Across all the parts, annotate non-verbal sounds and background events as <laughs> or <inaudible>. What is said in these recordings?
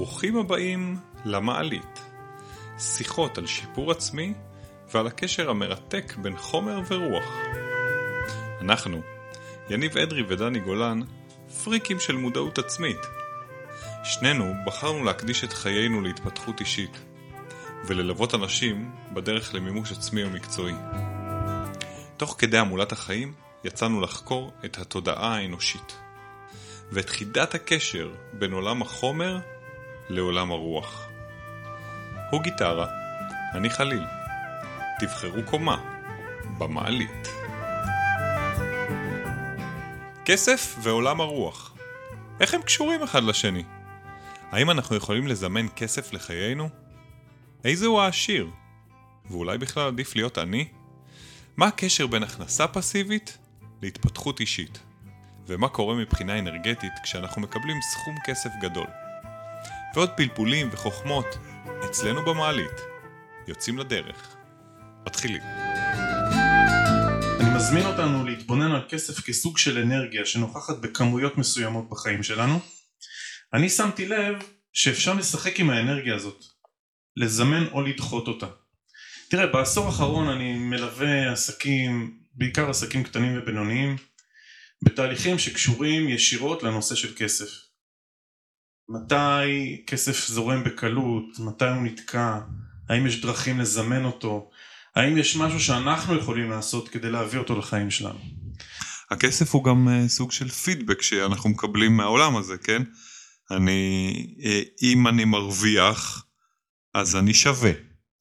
ברוכים הבאים למעלית. שיחות על שיפור עצמי ועל הקשר המרתק בין חומר ורוח. אנחנו, יניב אדרי ודני גולן, פריקים של מודעות עצמית. שנינו בחרנו להקדיש את חיינו להתפתחות אישית, וללוות אנשים בדרך למימוש עצמי ומקצועי. תוך כדי המולת החיים יצאנו לחקור את התודעה האנושית, ואת חידת הקשר בין עולם החומר לעולם הרוח. הוא גיטרה, אני חליל. תבחרו קומה, במעלית. כסף ועולם הרוח. איך הם קשורים אחד לשני? האם אנחנו יכולים לזמן כסף לחיינו? איזה הוא העשיר? ואולי בכלל עדיף להיות עני? מה הקשר בין הכנסה פסיבית להתפתחות אישית? ומה קורה מבחינה אנרגטית כשאנחנו מקבלים סכום כסף גדול? ועוד פלפולים וחוכמות אצלנו במעלית. יוצאים לדרך. מתחילים. אני מזמין אותנו להתבונן על כסף כסוג של אנרגיה שנוכחת בכמויות מסוימות בחיים שלנו. אני שמתי לב שאפשר לשחק עם האנרגיה הזאת, לזמן או לדחות אותה. תראה, בעשור האחרון אני מלווה עסקים, בעיקר עסקים קטנים ובינוניים, בתהליכים שקשורים ישירות לנושא של כסף. מתי כסף זורם בקלות, מתי הוא נתקע, האם יש דרכים לזמן אותו, האם יש משהו שאנחנו יכולים לעשות כדי להביא אותו לחיים שלנו. הכסף הוא גם uh, סוג של פידבק שאנחנו מקבלים מהעולם הזה, כן? אני, uh, אם אני מרוויח, אז אני שווה.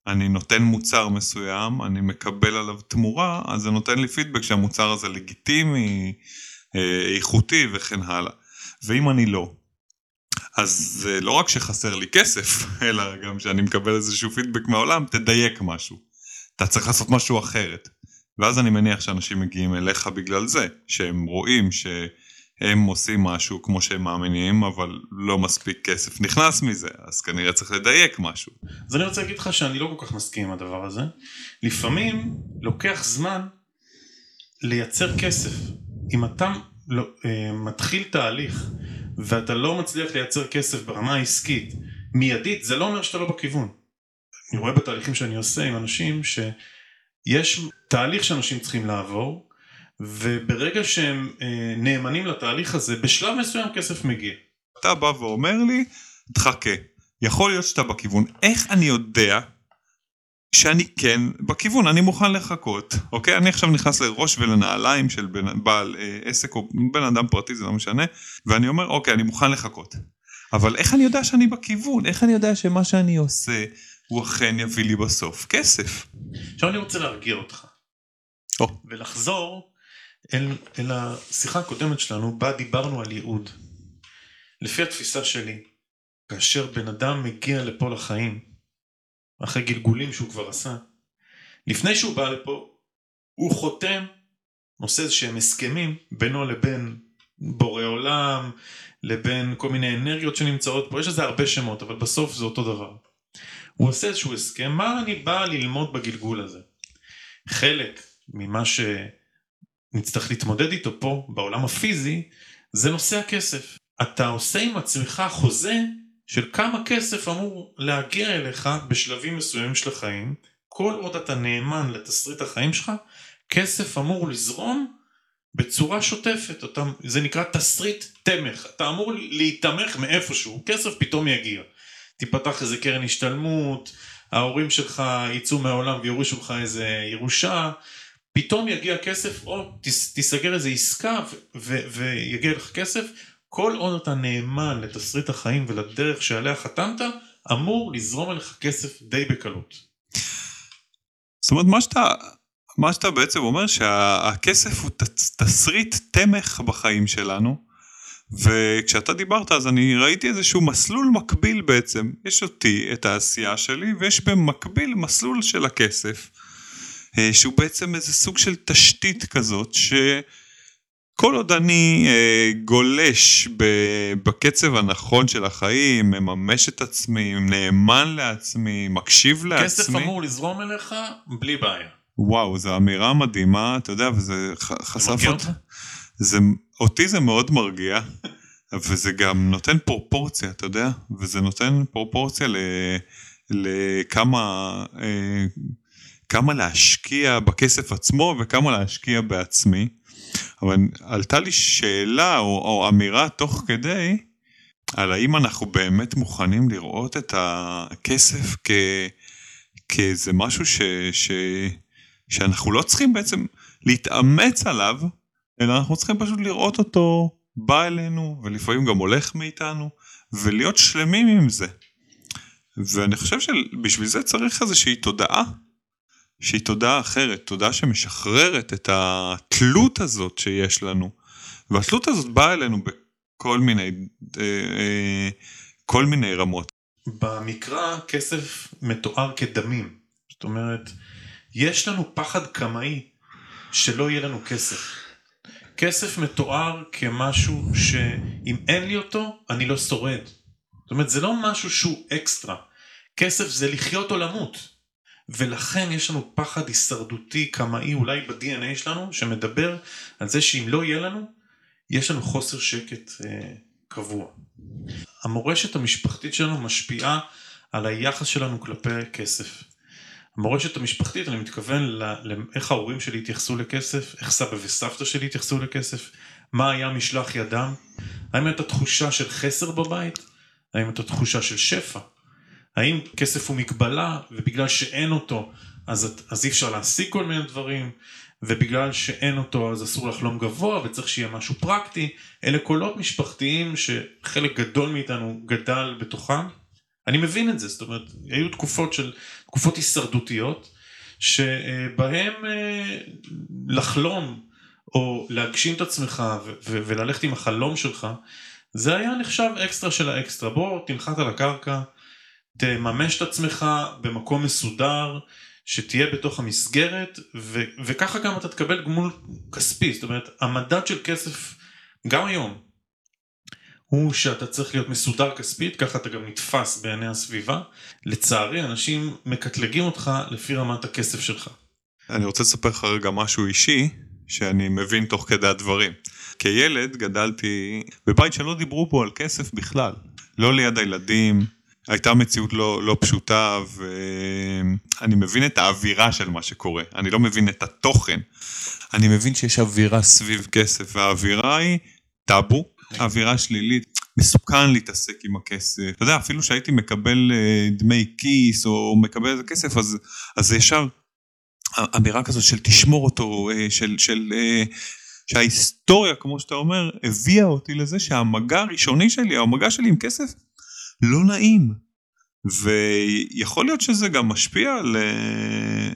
אני נותן מוצר מסוים, אני מקבל עליו תמורה, אז זה נותן לי פידבק שהמוצר הזה לגיטימי, uh, איכותי וכן הלאה. ואם אני לא, אז זה לא רק שחסר לי כסף, <laughs> אלא גם שאני מקבל איזשהו פידבק מהעולם, תדייק משהו. אתה צריך לעשות משהו אחרת. ואז אני מניח שאנשים מגיעים אליך בגלל זה, שהם רואים שהם עושים משהו כמו שהם מאמינים, אבל לא מספיק כסף נכנס מזה, אז כנראה צריך לדייק משהו. אז אני רוצה להגיד לך שאני לא כל כך מסכים עם הדבר הזה. לפעמים לוקח זמן לייצר כסף. אם אתה לא, אה, מתחיל תהליך ואתה לא מצליח לייצר כסף ברמה העסקית מיידית, זה לא אומר שאתה לא בכיוון. אני רואה בתהליכים שאני עושה עם אנשים שיש תהליך שאנשים צריכים לעבור, וברגע שהם אה, נאמנים לתהליך הזה, בשלב מסוים כסף מגיע. אתה בא ואומר לי, תחכה, יכול להיות שאתה בכיוון, איך אני יודע שאני כן בכיוון, אני מוכן לחכות, אוקיי? אני עכשיו נכנס לראש ולנעליים של בן, בעל אה, עסק או בן אדם פרטי, זה לא משנה, ואני אומר, אוקיי, אני מוכן לחכות. אבל איך אני יודע שאני בכיוון? איך אני יודע שמה שאני עושה הוא אכן יביא לי בסוף כסף? עכשיו אני רוצה להרגיע אותך. או. ולחזור אל, אל השיחה הקודמת שלנו, בה דיברנו על ייעוד. לפי התפיסה שלי, כאשר בן אדם מגיע לפה לחיים, אחרי גלגולים שהוא כבר עשה, לפני שהוא בא לפה, הוא חותם, עושה איזה שהם הסכמים בינו לבין בורא עולם, לבין כל מיני אנרגיות שנמצאות פה, יש לזה הרבה שמות, אבל בסוף זה אותו דבר. הוא עושה איזשהו הסכם, מה אני בא ללמוד בגלגול הזה? חלק ממה שנצטרך להתמודד איתו פה, בעולם הפיזי, זה נושא הכסף. אתה עושה עם עצמך חוזה של כמה כסף אמור להגיע אליך בשלבים מסוימים של החיים, כל עוד אתה נאמן לתסריט החיים שלך, כסף אמור לזרום בצורה שוטפת, אתה, זה נקרא תסריט תמך, אתה אמור להיתמך מאיפשהו, כסף פתאום יגיע. תיפתח איזה קרן השתלמות, ההורים שלך יצאו מהעולם ויורישו לך איזה ירושה, פתאום יגיע כסף או תיסגר איזה עסקה ויגיע לך כסף, כל עוד אתה נאמן לתסריט החיים ולדרך שעליה חתמת, אמור לזרום עליך כסף די בקלות. זאת אומרת, מה שאתה, מה שאתה בעצם אומר שהכסף הוא תסריט תמך בחיים שלנו, וכשאתה דיברת אז אני ראיתי איזשהו מסלול מקביל בעצם, יש אותי, את העשייה שלי, ויש במקביל מסלול של הכסף, אה, שהוא בעצם איזה סוג של תשתית כזאת, ש... כל עוד אני אה, גולש ב, בקצב הנכון של החיים, מממש את עצמי, נאמן לעצמי, מקשיב לעצמי. כסף אמור לזרום אליך בלי בעיה. וואו, זו אמירה מדהימה, אתה יודע, וזה חשף אותך. זה, אותי זה מאוד מרגיע. <laughs> וזה גם נותן פרופורציה, אתה יודע? וזה נותן פרופורציה ל... לכמה אה, כמה להשקיע בכסף עצמו וכמה להשקיע בעצמי. אבל עלתה לי שאלה או, או אמירה תוך כדי על האם אנחנו באמת מוכנים לראות את הכסף כ, כאיזה משהו ש, ש, שאנחנו לא צריכים בעצם להתאמץ עליו, אלא אנחנו צריכים פשוט לראות אותו בא אלינו ולפעמים גם הולך מאיתנו ולהיות שלמים עם זה. ואני חושב שבשביל זה צריך איזושהי תודעה, שהיא תודעה אחרת, תודעה שמשחררת את התלות הזאת שיש לנו. והתלות הזאת באה אלינו בכל מיני, אה, אה, כל מיני רמות. במקרא כסף מתואר כדמים. זאת אומרת, יש לנו פחד קמאי שלא יהיה לנו כסף. כסף מתואר כמשהו שאם אין לי אותו, אני לא שורד. זאת אומרת, זה לא משהו שהוא אקסטרה. כסף זה לחיות או למות. ולכן יש לנו פחד הישרדותי קמאי אולי ב-DNA שלנו, שמדבר על זה שאם לא יהיה לנו, יש לנו חוסר שקט אה, קבוע. המורשת המשפחתית שלנו משפיעה על היחס שלנו כלפי כסף. המורשת המשפחתית, אני מתכוון לאיך ההורים שלי התייחסו לכסף, איך סבא וסבתא שלי התייחסו לכסף, מה היה משלח ידם, האם הייתה תחושה של חסר בבית, האם הייתה תחושה של שפע. האם כסף הוא מגבלה ובגלל שאין אותו אז, אז אי אפשר להשיג כל מיני דברים ובגלל שאין אותו אז אסור לחלום גבוה וצריך שיהיה משהו פרקטי. אלה קולות משפחתיים שחלק גדול מאיתנו גדל בתוכם. אני מבין את זה זאת אומרת היו תקופות של תקופות הישרדותיות שבהם אה, לחלום או להגשים את עצמך וללכת עם החלום שלך זה היה נחשב אקסטרה של האקסטרה. בוא תנחת על הקרקע תממש את עצמך במקום מסודר, שתהיה בתוך המסגרת, ו- וככה גם אתה תקבל גמול כספי, זאת אומרת, המדד של כסף, גם היום, הוא שאתה צריך להיות מסודר כספית, ככה אתה גם נתפס בעיני הסביבה. לצערי, אנשים מקטלגים אותך לפי רמת הכסף שלך. אני רוצה לספר לך רגע משהו אישי, שאני מבין תוך כדי הדברים. כילד גדלתי בבית שלא דיברו בו על כסף בכלל. לא ליד הילדים, הייתה מציאות לא, לא פשוטה ואני מבין את האווירה של מה שקורה, אני לא מבין את התוכן. אני מבין שיש אווירה סביב כסף והאווירה היא טאבו, אווירה שלילית. מסוכן להתעסק עם הכסף. אתה יודע, אפילו שהייתי מקבל אה, דמי כיס או מקבל איזה כסף, אז, אז ישר אמירה כזאת של תשמור אותו, אה, של, של, אה, שההיסטוריה, כמו שאתה אומר, הביאה אותי לזה שהמגע הראשוני שלי, המגע שלי עם כסף, לא נעים. ויכול להיות שזה גם משפיע על,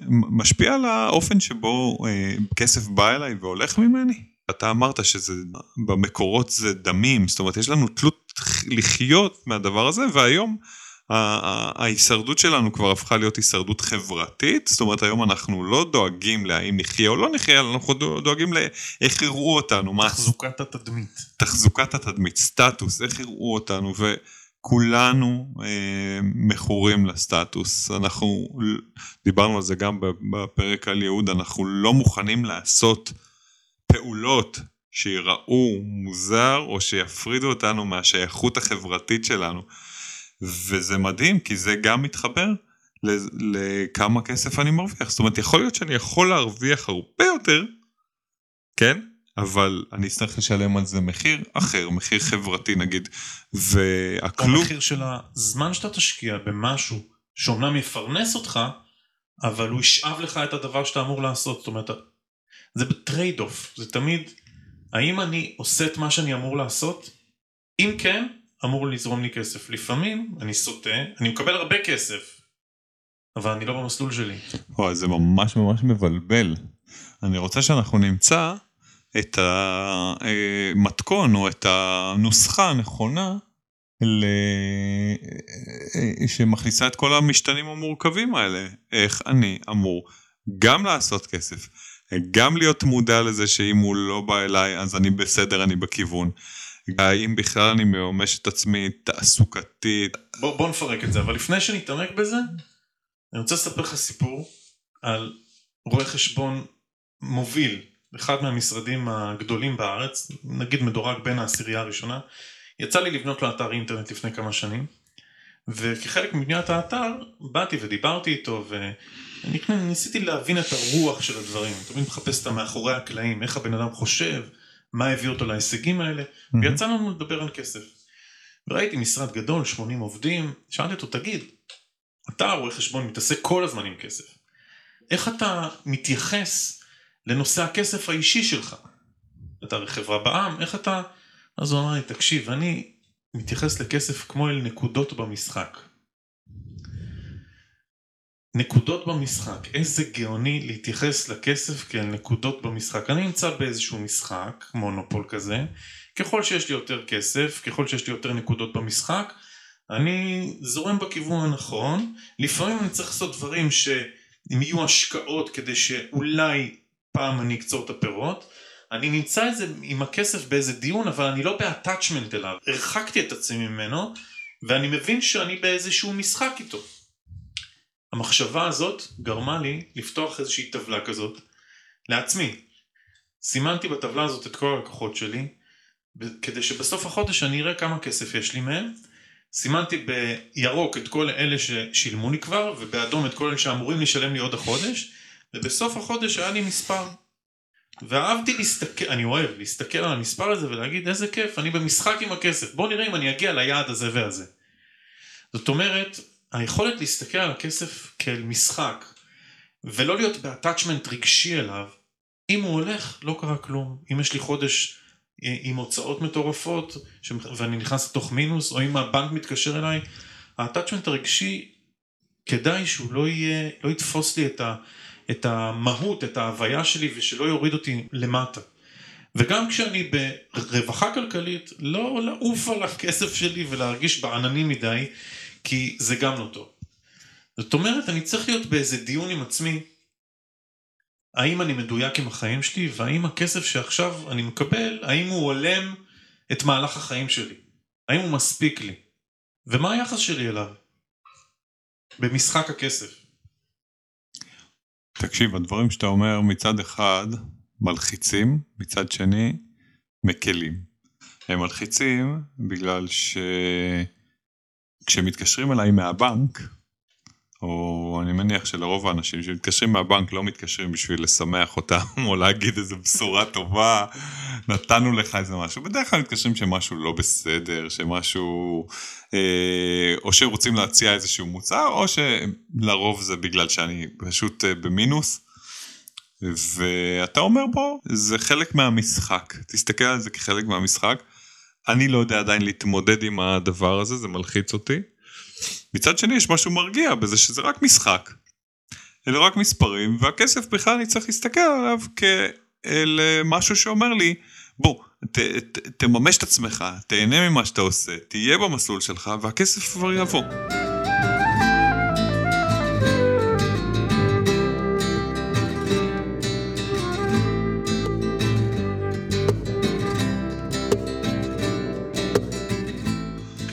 משפיע על האופן שבו אה, כסף בא אליי והולך ממני. אתה אמרת שזה במקורות זה דמים, זאת אומרת יש לנו תלות לחיות מהדבר הזה והיום ההישרדות שלנו כבר הפכה להיות הישרדות חברתית, זאת אומרת היום אנחנו לא דואגים להאם נחיה או לא נחיה, אנחנו דואגים לאיך יראו אותנו. תחזוקת התדמית. תחזוקת התדמית, סטטוס, איך יראו אותנו. ו... כולנו אה, מכורים לסטטוס, אנחנו דיברנו על זה גם בפרק על יהוד, אנחנו לא מוכנים לעשות פעולות שיראו מוזר או שיפרידו אותנו מהשייכות החברתית שלנו. וזה מדהים כי זה גם מתחבר לכמה כסף אני מרוויח, זאת אומרת יכול להיות שאני יכול להרוויח הרבה יותר, כן? אבל אני אצטרך לשלם על זה מחיר אחר, מחיר חברתי נגיד, והכלום... המחיר של הזמן שאתה תשקיע במשהו שאומנם יפרנס אותך, אבל הוא ישאב לך את הדבר שאתה אמור לעשות, זאת אומרת, זה ב trade off, זה תמיד, האם אני עושה את מה שאני אמור לעשות? אם כן, אמור לזרום לי כסף. לפעמים אני סוטה, אני מקבל הרבה כסף, אבל אני לא במסלול שלי. וואי, זה ממש ממש מבלבל. אני רוצה שאנחנו נמצא את המתכון או את הנוסחה הנכונה שמכניסה את כל המשתנים המורכבים האלה. איך אני אמור גם לעשות כסף, גם להיות מודע לזה שאם הוא לא בא אליי אז אני בסדר, אני בכיוון. האם בכלל אני מממש את עצמי תעסוקתית. בוא, בוא נפרק את זה, אבל לפני שנתעמק בזה, אני רוצה לספר לך סיפור על רואה חשבון מוביל אחד מהמשרדים הגדולים בארץ, נגיד מדורג בין העשירייה הראשונה, יצא לי לבנות לו אתר אינטרנט לפני כמה שנים, וכחלק מבניית האתר באתי ודיברתי איתו וניסיתי להבין את הרוח של הדברים, תמיד מחפש את המאחורי הקלעים, איך הבן אדם חושב, מה הביא אותו להישגים האלה, Mm-hmm. ויצא לנו לדבר על כסף. וראיתי משרד גדול, 80 עובדים, שאלתי אותו, תגיד, אתה רואה חשבון מתעסק כל הזמן עם כסף, איך אתה מתייחס לנושא הכסף האישי שלך? אתה הרי חברה בעם, איך אתה... אז הוא אמר לי, תקשיב, אני מתייחס לכסף כמו אל נקודות במשחק. נקודות במשחק, איזה גאוני להתייחס לכסף כאל נקודות במשחק. אני נמצא באיזשהו משחק, מונופול כזה, ככל שיש לי יותר כסף, ככל שיש לי יותר נקודות במשחק, אני זורם בכיוון הנכון, לפעמים אני צריך לעשות דברים שהם יהיו השקעות כדי שאולי פעם אני אקצור את הפירות, אני נמצא איזה, עם הכסף באיזה דיון אבל אני לא באטאצ'מנט אליו, הרחקתי את עצמי ממנו ואני מבין שאני באיזשהו משחק איתו. המחשבה הזאת גרמה לי לפתוח איזושהי טבלה כזאת לעצמי. סימנתי בטבלה הזאת את כל הלקוחות שלי כדי שבסוף החודש אני אראה כמה כסף יש לי מהם. סימנתי בירוק את כל אלה ששילמו לי כבר ובאדום את כל אלה שאמורים לשלם לי עוד החודש ובסוף החודש היה לי מספר. ואהבתי להסתכל, אני אוהב להסתכל על המספר הזה ולהגיד איזה כיף, אני במשחק עם הכסף, בוא נראה אם אני אגיע ליעד הזה והזה. זאת אומרת, היכולת להסתכל על הכסף כאל משחק, ולא להיות באטאצ'מנט רגשי אליו, אם הוא הולך, לא קרה כלום. אם יש לי חודש אה, עם הוצאות מטורפות, ואני נכנס לתוך מינוס, או אם הבנק מתקשר אליי, האטאצ'מנט הרגשי, כדאי שהוא לא יהיה, לא יתפוס לי את ה... את המהות, את ההוויה שלי ושלא יוריד אותי למטה. וגם כשאני ברווחה כלכלית, לא לעוף על הכסף שלי ולהרגיש בעננים מדי, כי זה גם לא טוב. זאת אומרת, אני צריך להיות באיזה דיון עם עצמי, האם אני מדויק עם החיים שלי, והאם הכסף שעכשיו אני מקבל, האם הוא הולם את מהלך החיים שלי? האם הוא מספיק לי? ומה היחס שלי אליו? במשחק הכסף. תקשיב, הדברים שאתה אומר מצד אחד מלחיצים, מצד שני מקלים. הם מלחיצים בגלל שכשמתקשרים אליי מהבנק, או אני מניח שלרוב האנשים שמתקשרים מהבנק לא מתקשרים בשביל לשמח אותם <laughs> או להגיד איזה בשורה טובה, נתנו לך איזה משהו, בדרך כלל מתקשרים שמשהו לא בסדר, שמשהו, אה, או שרוצים להציע איזשהו מוצר, או שלרוב זה בגלל שאני פשוט אה, במינוס. ואתה אומר בוא, זה חלק מהמשחק, תסתכל על זה כחלק מהמשחק. אני לא יודע עדיין להתמודד עם הדבר הזה, זה מלחיץ אותי. מצד שני יש משהו מרגיע בזה שזה רק משחק. אלה רק מספרים והכסף בכלל אני צריך להסתכל עליו כאל משהו שאומר לי בוא ת, ת, תממש את עצמך תהנה ממה שאתה עושה תהיה במסלול שלך והכסף כבר יבוא.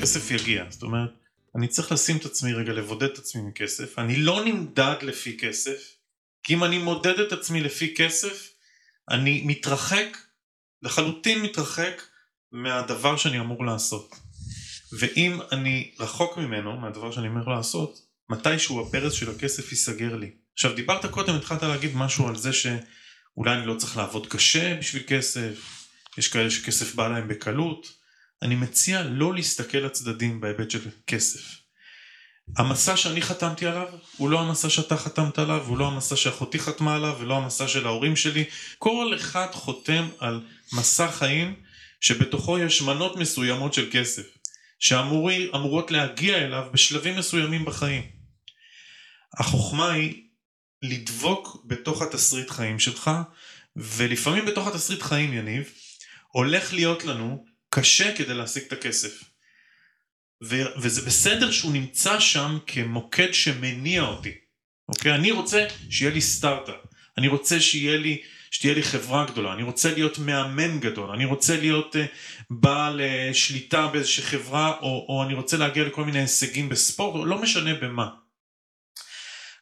כסף יגיע זאת אומרת אני צריך לשים את עצמי רגע, לבודד את עצמי מכסף. אני לא נמדד לפי כסף, כי אם אני מודד את עצמי לפי כסף, אני מתרחק, לחלוטין מתרחק מהדבר שאני אמור לעשות. ואם אני רחוק ממנו, מהדבר שאני אמור לעשות, מתישהו הברז של הכסף ייסגר לי. עכשיו דיברת קודם, התחלת להגיד משהו על זה שאולי אני לא צריך לעבוד קשה בשביל כסף, יש כאלה שכסף בא להם בקלות. אני מציע לא להסתכל לצדדים בהיבט של כסף. המסע שאני חתמתי עליו הוא לא המסע שאתה חתמת עליו, הוא לא המסע שאחותי חתמה עליו ולא המסע של ההורים שלי. כל אחד חותם על מסע חיים שבתוכו יש מנות מסוימות של כסף שאמורות להגיע אליו בשלבים מסוימים בחיים. החוכמה היא לדבוק בתוך התסריט חיים שלך ולפעמים בתוך התסריט חיים יניב הולך להיות לנו קשה כדי להשיג את הכסף. ו- וזה בסדר שהוא נמצא שם כמוקד שמניע אותי. אוקיי? אני רוצה שיהיה לי סטארט-אפ. אני רוצה שיהיה לי, שתהיה לי חברה גדולה. אני רוצה להיות מאמן גדול. אני רוצה להיות uh, בעל uh, שליטה באיזושהי חברה, או, או אני רוצה להגיע לכל מיני הישגים בספורט, לא משנה במה.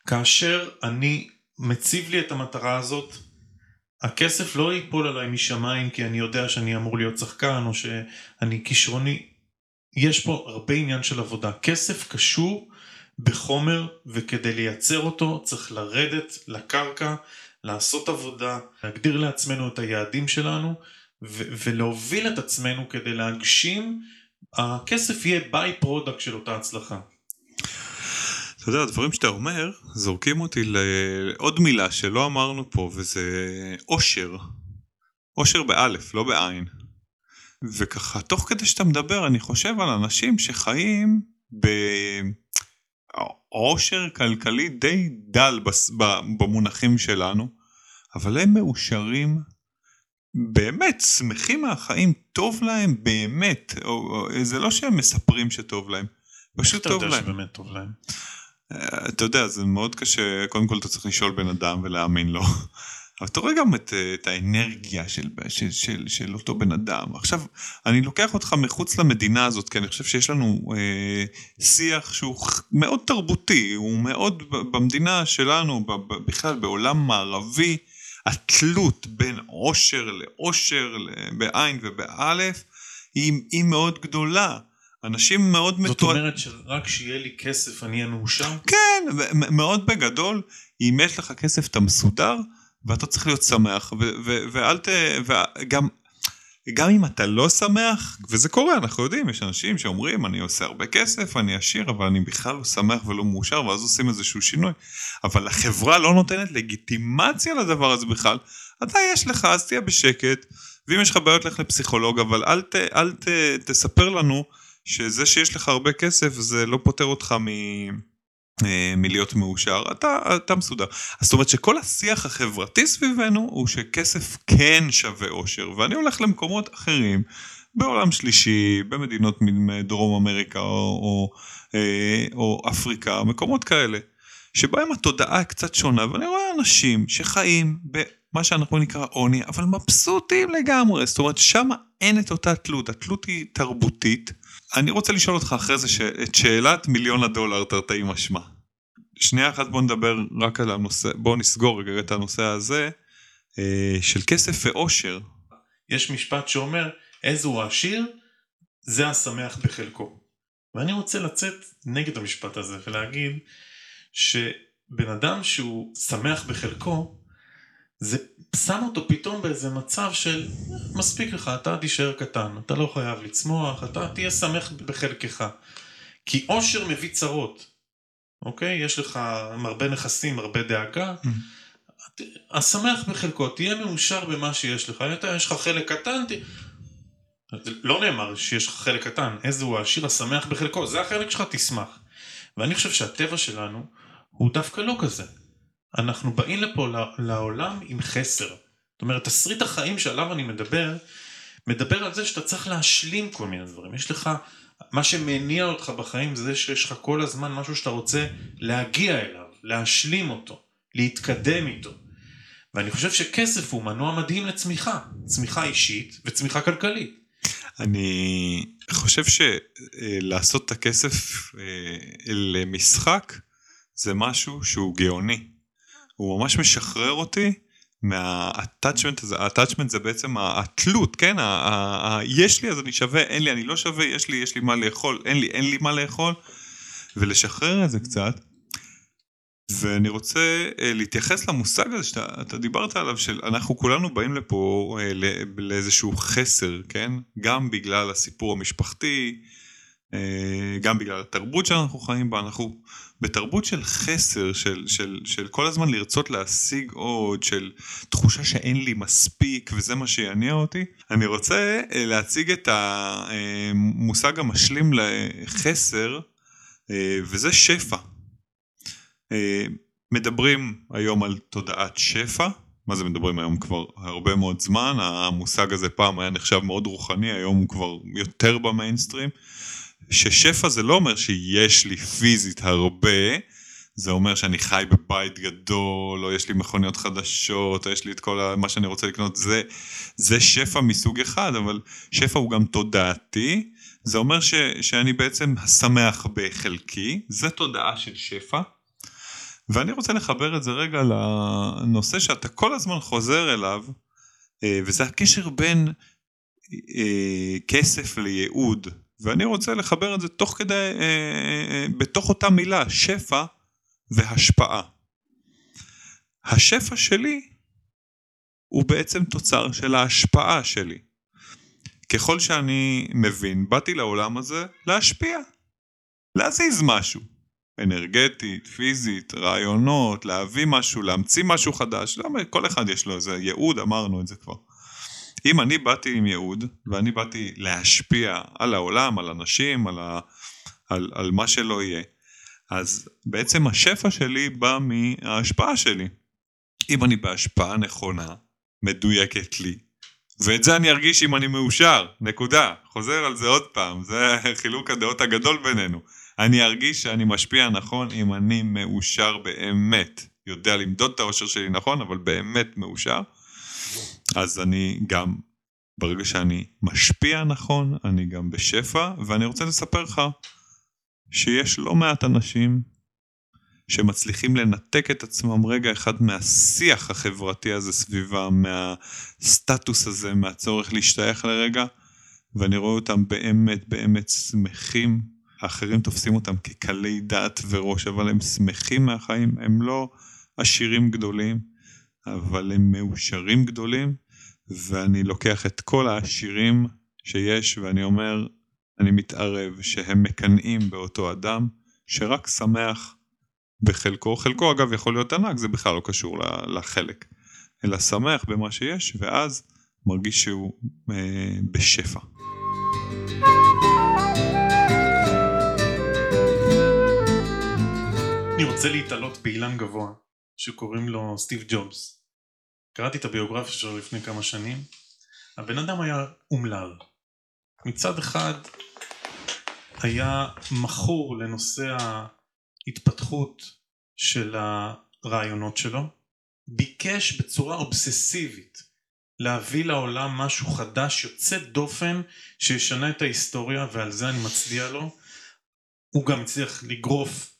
כאשר אני מציב לי את המטרה הזאת, הכסף לא ייפול עליי משמיים כי אני יודע שאני אמור להיות שחקן או שאני כישרוני, יש פה הרבה עניין של עבודה. כסף קשור בחומר, וכדי לייצר אותו צריך לרדת לקרקע, לעשות עבודה, להגדיר לעצמנו את היעדים שלנו, ו- ולהוביל את עצמנו כדי להגשים, הכסף יהיה by-product של אותה הצלחה. אתה יודע, הדברים שאתה אומר זורקים אותי לעוד מילה שלא אמרנו פה, וזה אושר. אושר באלף, לא בעין. וככה, תוך כדי שאתה מדבר, אני חושב על אנשים שחיים בעושר כלכלי די דל במונחים שלנו, אבל הם מאושרים, באמת, שמחים מהחיים, טוב להם באמת. זה לא שהם מספרים שטוב להם, פשוט טוב להם. איך אתה יודע שבאמת טוב להם? אה, אתה יודע, זה מאוד קשה, קודם כל אתה צריך לשאול בן אדם ולהאמין לו. אבל אתה רואה גם את, את האנרגיה של, של, של, של אותו בן אדם. עכשיו, אני לוקח אותך מחוץ למדינה הזאת, כי אני חושב שיש לנו אה, שיח שהוא מאוד תרבותי, הוא מאוד במדינה שלנו, בכלל בעולם מערבי, התלות בין עושר לעושר, בעין ובאלף, היא, היא מאוד גדולה. אנשים מאוד מתועדים. זאת מתוע... אומרת שרק שיהיה לי כסף אני אהיה מאושר? כן, מאוד בגדול, אם יש לך כסף אתה מסודר, ואתה צריך להיות שמח, ואל ת... וגם... גם אם אתה לא שמח, וזה קורה, אנחנו יודעים, יש אנשים שאומרים, אני עושה הרבה כסף, אני עשיר, אבל אני בכלל לא שמח ולא מאושר, ואז עושים איזשהו שינוי. אבל החברה לא נותנת לגיטימציה לדבר הזה בכלל. אתה יש לך, אז תהיה בשקט, ואם יש לך בעיות, לך לפסיכולוג, אבל אל, ת, אל ת, תספר לנו שזה שיש לך הרבה כסף, זה לא פותר אותך מ... אה, מלהיות מאושר, אתה, אתה מסודר. זאת אומרת שכל השיח החברתי סביבנו הוא שכסף כן שווה אושר, ואני הולך למקומות אחרים, בעולם שלישי, במדינות מדרום אמריקה או, או, אה, או אפריקה, מקומות כאלה, שבהם התודעה קצת שונה, ואני רואה אנשים שחיים במה שאנחנו נקרא עוני, אבל מבסוטים לגמרי, זאת אומרת שם אין את אותה תלות, התלות היא תרבותית. אני רוצה לשאול אותך אחרי זה ש... את שאלת מיליון הדולר תרתי משמע. שנייה אחת בוא נדבר רק על הנושא, בוא נסגור רגע את הנושא הזה אה, של כסף ואושר. יש משפט שאומר איזה הוא עשיר זה השמח בחלקו. ואני רוצה לצאת נגד המשפט הזה ולהגיד שבן אדם שהוא שמח בחלקו זה שם אותו פתאום באיזה מצב של מספיק לך, אתה תישאר קטן, אתה לא חייב לצמוח, אתה תהיה שמח בחלקך. כי עושר מביא צרות, אוקיי? יש לך הרבה נכסים, הרבה דאגה. השמח בחלקו, תהיה מאושר במה שיש לך, אתה יש לך חלק קטן, ת... לא נאמר שיש לך חלק קטן, איזה הוא העשיר השמח בחלקו, זה החלק שלך, תשמח. ואני חושב שהטבע שלנו הוא דווקא לא כזה. אנחנו באים לפה לעולם עם חסר. זאת אומרת, תסריט החיים שעליו אני מדבר, מדבר על זה שאתה צריך להשלים כל מיני דברים. יש לך, מה שמניע אותך בחיים זה שיש לך כל הזמן משהו שאתה רוצה להגיע אליו, להשלים אותו, להתקדם איתו. ואני חושב שכסף הוא מנוע מדהים לצמיחה, צמיחה אישית וצמיחה כלכלית. אני חושב שלעשות את הכסף אה, למשחק זה משהו שהוא גאוני. הוא ממש משחרר אותי מהאטאצ'מנט הזה, האטאצ'מנט זה בעצם התלות, כן? יש לי אז אני שווה, אין לי אני לא שווה, יש לי יש לי מה לאכול, אין לי אין לי מה לאכול, ולשחרר את זה קצת. ואני רוצה uh, להתייחס למושג הזה שאתה דיברת עליו של אנחנו כולנו באים לפה uh, לאיזשהו חסר כן גם בגלל הסיפור המשפחתי uh, גם בגלל התרבות שאנחנו חיים בה אנחנו בתרבות של חסר, של, של, של כל הזמן לרצות להשיג עוד, של תחושה שאין לי מספיק וזה מה שיניע אותי, אני רוצה אה, להציג את המושג המשלים לחסר, אה, וזה שפע. אה, מדברים היום על תודעת שפע, מה זה מדברים היום כבר הרבה מאוד זמן, המושג הזה פעם היה נחשב מאוד רוחני, היום הוא כבר יותר במיינסטרים. ששפע זה לא אומר שיש לי פיזית הרבה, זה אומר שאני חי בבית גדול, או יש לי מכוניות חדשות, או יש לי את כל מה שאני רוצה לקנות, זה, זה שפע מסוג אחד, אבל שפע הוא גם תודעתי, זה אומר ש, שאני בעצם שמח בחלקי, זה תודעה של שפע. ואני רוצה לחבר את זה רגע לנושא שאתה כל הזמן חוזר אליו, אה, וזה הקשר בין אה, כסף לייעוד. ואני רוצה לחבר את זה תוך כדי, אה, אה, בתוך אותה מילה, שפע והשפעה. השפע שלי הוא בעצם תוצר של ההשפעה שלי. ככל שאני מבין, באתי לעולם הזה להשפיע, להזיז משהו. אנרגטית, פיזית, רעיונות, להביא משהו, להמציא משהו חדש, למה כל אחד יש לו איזה ייעוד, אמרנו את זה כבר. אם אני באתי עם ייעוד, ואני באתי להשפיע על העולם, על אנשים, על, ה, על, על מה שלא יהיה, אז בעצם השפע שלי בא מההשפעה שלי. אם אני בהשפעה נכונה, מדויקת לי, ואת זה אני ארגיש אם אני מאושר, נקודה. חוזר על זה עוד פעם, זה חילוק הדעות הגדול בינינו. אני ארגיש שאני משפיע נכון אם אני מאושר באמת. יודע למדוד את האושר שלי נכון, אבל באמת מאושר. אז אני גם, ברגע שאני משפיע נכון, אני גם בשפע, ואני רוצה לספר לך שיש לא מעט אנשים שמצליחים לנתק את עצמם רגע אחד מהשיח החברתי הזה סביבם, מהסטטוס הזה, מהצורך להשתייך לרגע, ואני רואה אותם באמת באמת שמחים. האחרים תופסים אותם כקלי דעת וראש, אבל הם שמחים מהחיים, הם לא עשירים גדולים, אבל הם מאושרים גדולים, ואני לוקח את כל העשירים שיש, ואני אומר, אני מתערב שהם מקנאים באותו אדם, שרק שמח בחלקו, חלקו אגב יכול להיות ענק, זה בכלל לא קשור לחלק, אלא שמח במה שיש, ואז מרגיש שהוא אה, בשפע. אני רוצה להתעלות באילן גבוה, שקוראים לו סטיב ג'ובס. קראתי את הביוגרפיה שלו לפני כמה שנים. הבן אדם היה אומלל. מצד אחד היה מכור לנושא ההתפתחות של הרעיונות שלו, ביקש בצורה אובססיבית להביא לעולם משהו חדש יוצא דופן שישנה את ההיסטוריה ועל זה אני מצדיע לו. הוא גם הצליח לגרוף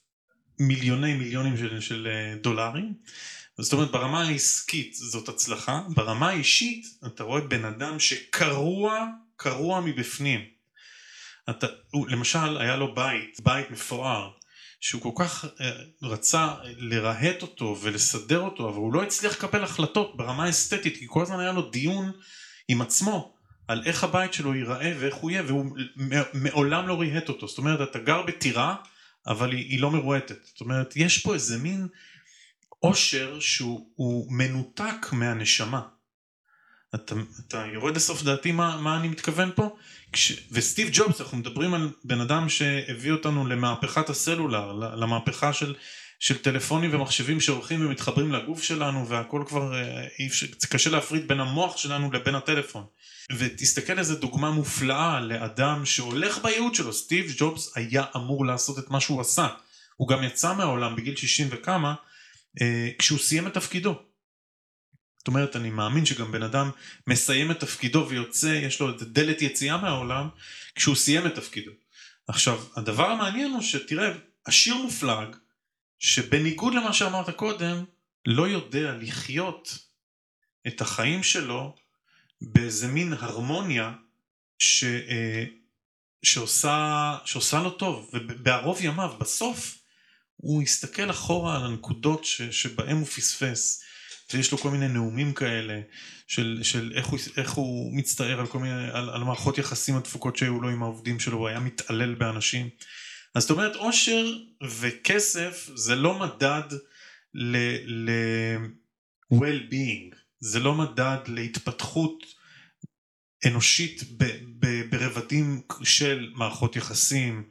מיליוני מיליונים של, של אה, דולרים. זאת אומרת ברמה העסקית זאת הצלחה, ברמה האישית אתה רואה בן אדם שקרוע, קרוע מבפנים. אתה, הוא, למשל היה לו בית, בית מפואר, שהוא כל כך אה, רצה לרהט אותו ולסדר אותו, אבל הוא לא הצליח לקבל החלטות ברמה האסתטית, כי כל הזמן היה לו דיון עם עצמו על איך הבית שלו ייראה ואיך הוא יהיה, והוא מעולם לא ריהט אותו. זאת אומרת, אתה גר בטירה, אבל היא, היא לא מרועטת. זאת אומרת, יש פה איזה מין עושר שהוא מנותק מהנשמה. אתה, אתה יורד לסוף דעתי מה, מה אני מתכוון פה? כש, וסטיב ג'ובס, אנחנו מדברים על בן אדם שהביא אותנו למהפכת הסלולר, למהפכה של, של טלפונים ומחשבים שהולכים ומתחברים לגוף שלנו והכל כבר, אה, אי קשה להפריד בין המוח שלנו לבין הטלפון. ותסתכל איזה דוגמה מופלאה לאדם שהולך בייעוד שלו, סטיב ג'ובס היה אמור לעשות את מה שהוא עשה. הוא גם יצא מהעולם בגיל 60 וכמה, כשהוא סיים את תפקידו. זאת אומרת, אני מאמין שגם בן אדם מסיים את תפקידו ויוצא, יש לו את דלת יציאה מהעולם, כשהוא סיים את תפקידו. עכשיו, הדבר המעניין הוא שתראה, עשיר מופלג, שבניגוד למה שאמרת קודם, לא יודע לחיות את החיים שלו באיזה מין הרמוניה ש, אה, שעושה, שעושה לו טוב, ובערוב ימיו, בסוף, הוא יסתכל אחורה על הנקודות ש, שבהם הוא פספס. ויש לו כל מיני נאומים כאלה של, של איך, הוא, איך הוא מצטער על כל מיני, על, על מערכות יחסים הדפוקות שהיו לו עם העובדים שלו, הוא היה מתעלל באנשים. אז זאת אומרת עושר וכסף זה לא מדד ל... ל well-being, זה לא מדד להתפתחות אנושית ב, ב, ברבדים של מערכות יחסים,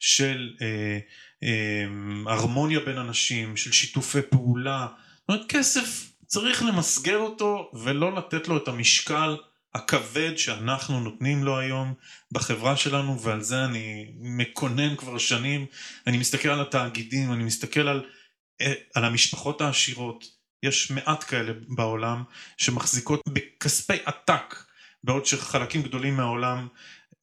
של אה, אה, הרמוניה בין אנשים, של שיתופי פעולה. זאת אומרת כסף צריך למסגר אותו ולא לתת לו את המשקל הכבד שאנחנו נותנים לו היום בחברה שלנו ועל זה אני מקונן כבר שנים. אני מסתכל על התאגידים, אני מסתכל על, אה, על המשפחות העשירות. יש מעט כאלה בעולם שמחזיקות בכספי עתק בעוד שחלקים גדולים מהעולם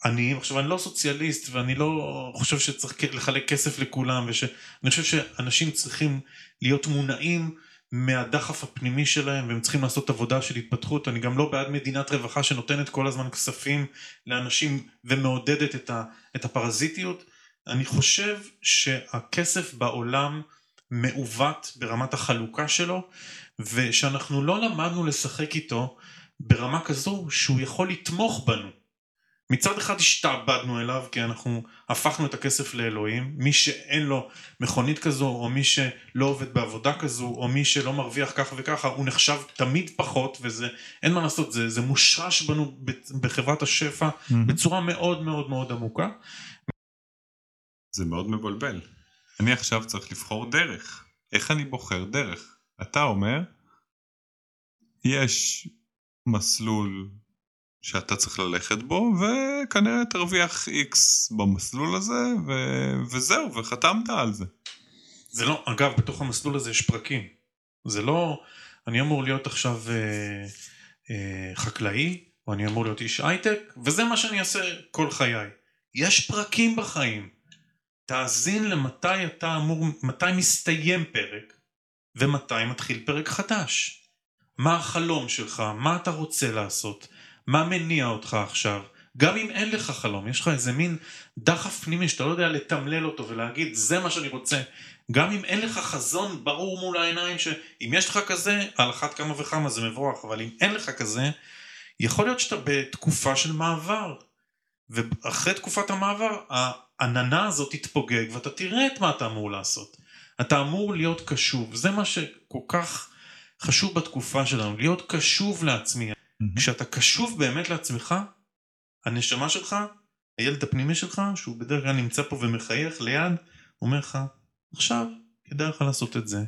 עניים. עכשיו אני לא סוציאליסט ואני לא חושב שצריך לחלק כסף לכולם ושאני חושב שאנשים צריכים להיות מונעים מהדחף הפנימי שלהם והם צריכים לעשות עבודה של התפתחות. אני גם לא בעד מדינת רווחה שנותנת כל הזמן כספים לאנשים ומעודדת את, ה, את הפרזיטיות. אני חושב שהכסף בעולם מעוות ברמת החלוקה שלו ושאנחנו לא למדנו לשחק איתו ברמה כזו שהוא יכול לתמוך בנו. מצד אחד השתעבדנו אליו כי אנחנו הפכנו את הכסף לאלוהים, מי שאין לו מכונית כזו או מי שלא עובד בעבודה כזו או מי שלא מרוויח ככה וככה הוא נחשב תמיד פחות וזה אין מה לעשות זה, זה מושרש בנו בחברת השפע mm-hmm. בצורה מאוד מאוד מאוד עמוקה. זה מאוד מבלבל. אני עכשיו צריך לבחור דרך. איך אני בוחר דרך? אתה אומר יש מסלול שאתה צריך ללכת בו וכנראה תרוויח איקס במסלול הזה ו... וזהו וחתמת על זה. זה לא, אגב בתוך המסלול הזה יש פרקים. זה לא, אני אמור להיות עכשיו אה, אה, חקלאי או אני אמור להיות איש הייטק וזה מה שאני אעשה כל חיי. יש פרקים בחיים. תאזין למתי אתה אמור, מתי מסתיים פרק ומתי מתחיל פרק חדש. מה החלום שלך, מה אתה רוצה לעשות, מה מניע אותך עכשיו, גם אם אין לך חלום, יש לך איזה מין דחף פנימי שאתה לא יודע לתמלל אותו ולהגיד זה מה שאני רוצה, גם אם אין לך חזון ברור מול העיניים שאם יש לך כזה, על אחת כמה וכמה זה מבורך, אבל אם אין לך כזה, יכול להיות שאתה בתקופה של מעבר, ואחרי תקופת המעבר העננה הזאת תתפוגג ואתה תראה את מה אתה אמור לעשות. אתה אמור להיות קשוב, זה מה שכל כך חשוב בתקופה שלנו, להיות קשוב לעצמי. כשאתה קשוב באמת לעצמך, הנשמה שלך, הילד הפנימי שלך, שהוא בדרך כלל נמצא פה ומחייך ליד, אומר לך, עכשיו כדאי לך לעשות את זה.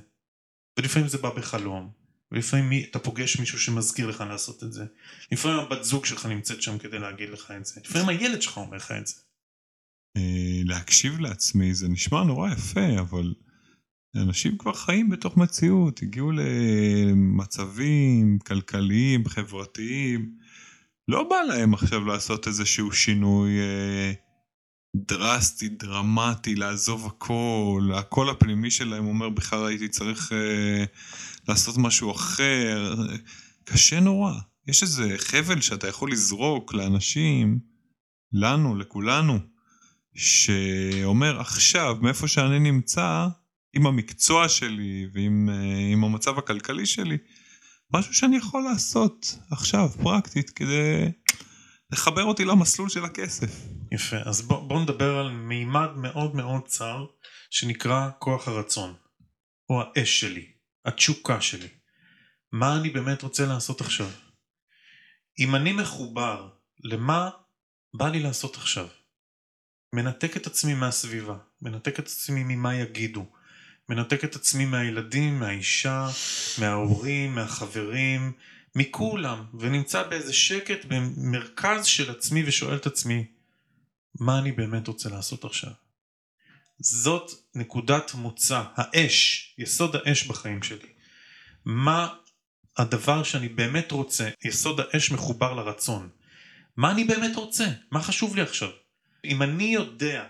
ולפעמים זה בא בחלום, ולפעמים אתה פוגש מישהו שמזכיר לך לעשות את זה. לפעמים הבת זוג שלך נמצאת שם כדי להגיד לך את זה. לפעמים הילד שלך אומר לך את זה. אה, להקשיב לעצמי זה נשמע נורא יפה, אבל אנשים כבר חיים בתוך מציאות, הגיעו למצבים כלכליים, חברתיים. לא בא להם עכשיו לעשות איזשהו שינוי אה, דרסטי, דרמטי, לעזוב הכל. הקול הפנימי שלהם אומר בכלל הייתי צריך אה, לעשות משהו אחר. קשה נורא. יש איזה חבל שאתה יכול לזרוק לאנשים, לנו, לכולנו, שאומר עכשיו, מאיפה שאני נמצא, עם המקצוע שלי ועם uh, המצב הכלכלי שלי, משהו שאני יכול לעשות עכשיו, פרקטית, כדי לחבר אותי למסלול של הכסף. יפה, אז בוא, בוא נדבר על מימד מאוד מאוד צר, שנקרא כוח הרצון, או האש שלי, התשוקה שלי. מה אני באמת רוצה לעשות עכשיו? אם אני מחובר למה בא לי לעשות עכשיו, מנתק את עצמי מהסביבה, מנתק את עצמי ממה יגידו, מנתק את עצמי מהילדים, מהאישה, מההורים, מהחברים, מכולם, ונמצא באיזה שקט במרכז של עצמי ושואל את עצמי, מה אני באמת רוצה לעשות עכשיו? זאת נקודת מוצא, האש, יסוד האש בחיים שלי. מה הדבר שאני באמת רוצה, יסוד האש מחובר לרצון. מה אני באמת רוצה? מה חשוב לי עכשיו? אם אני יודע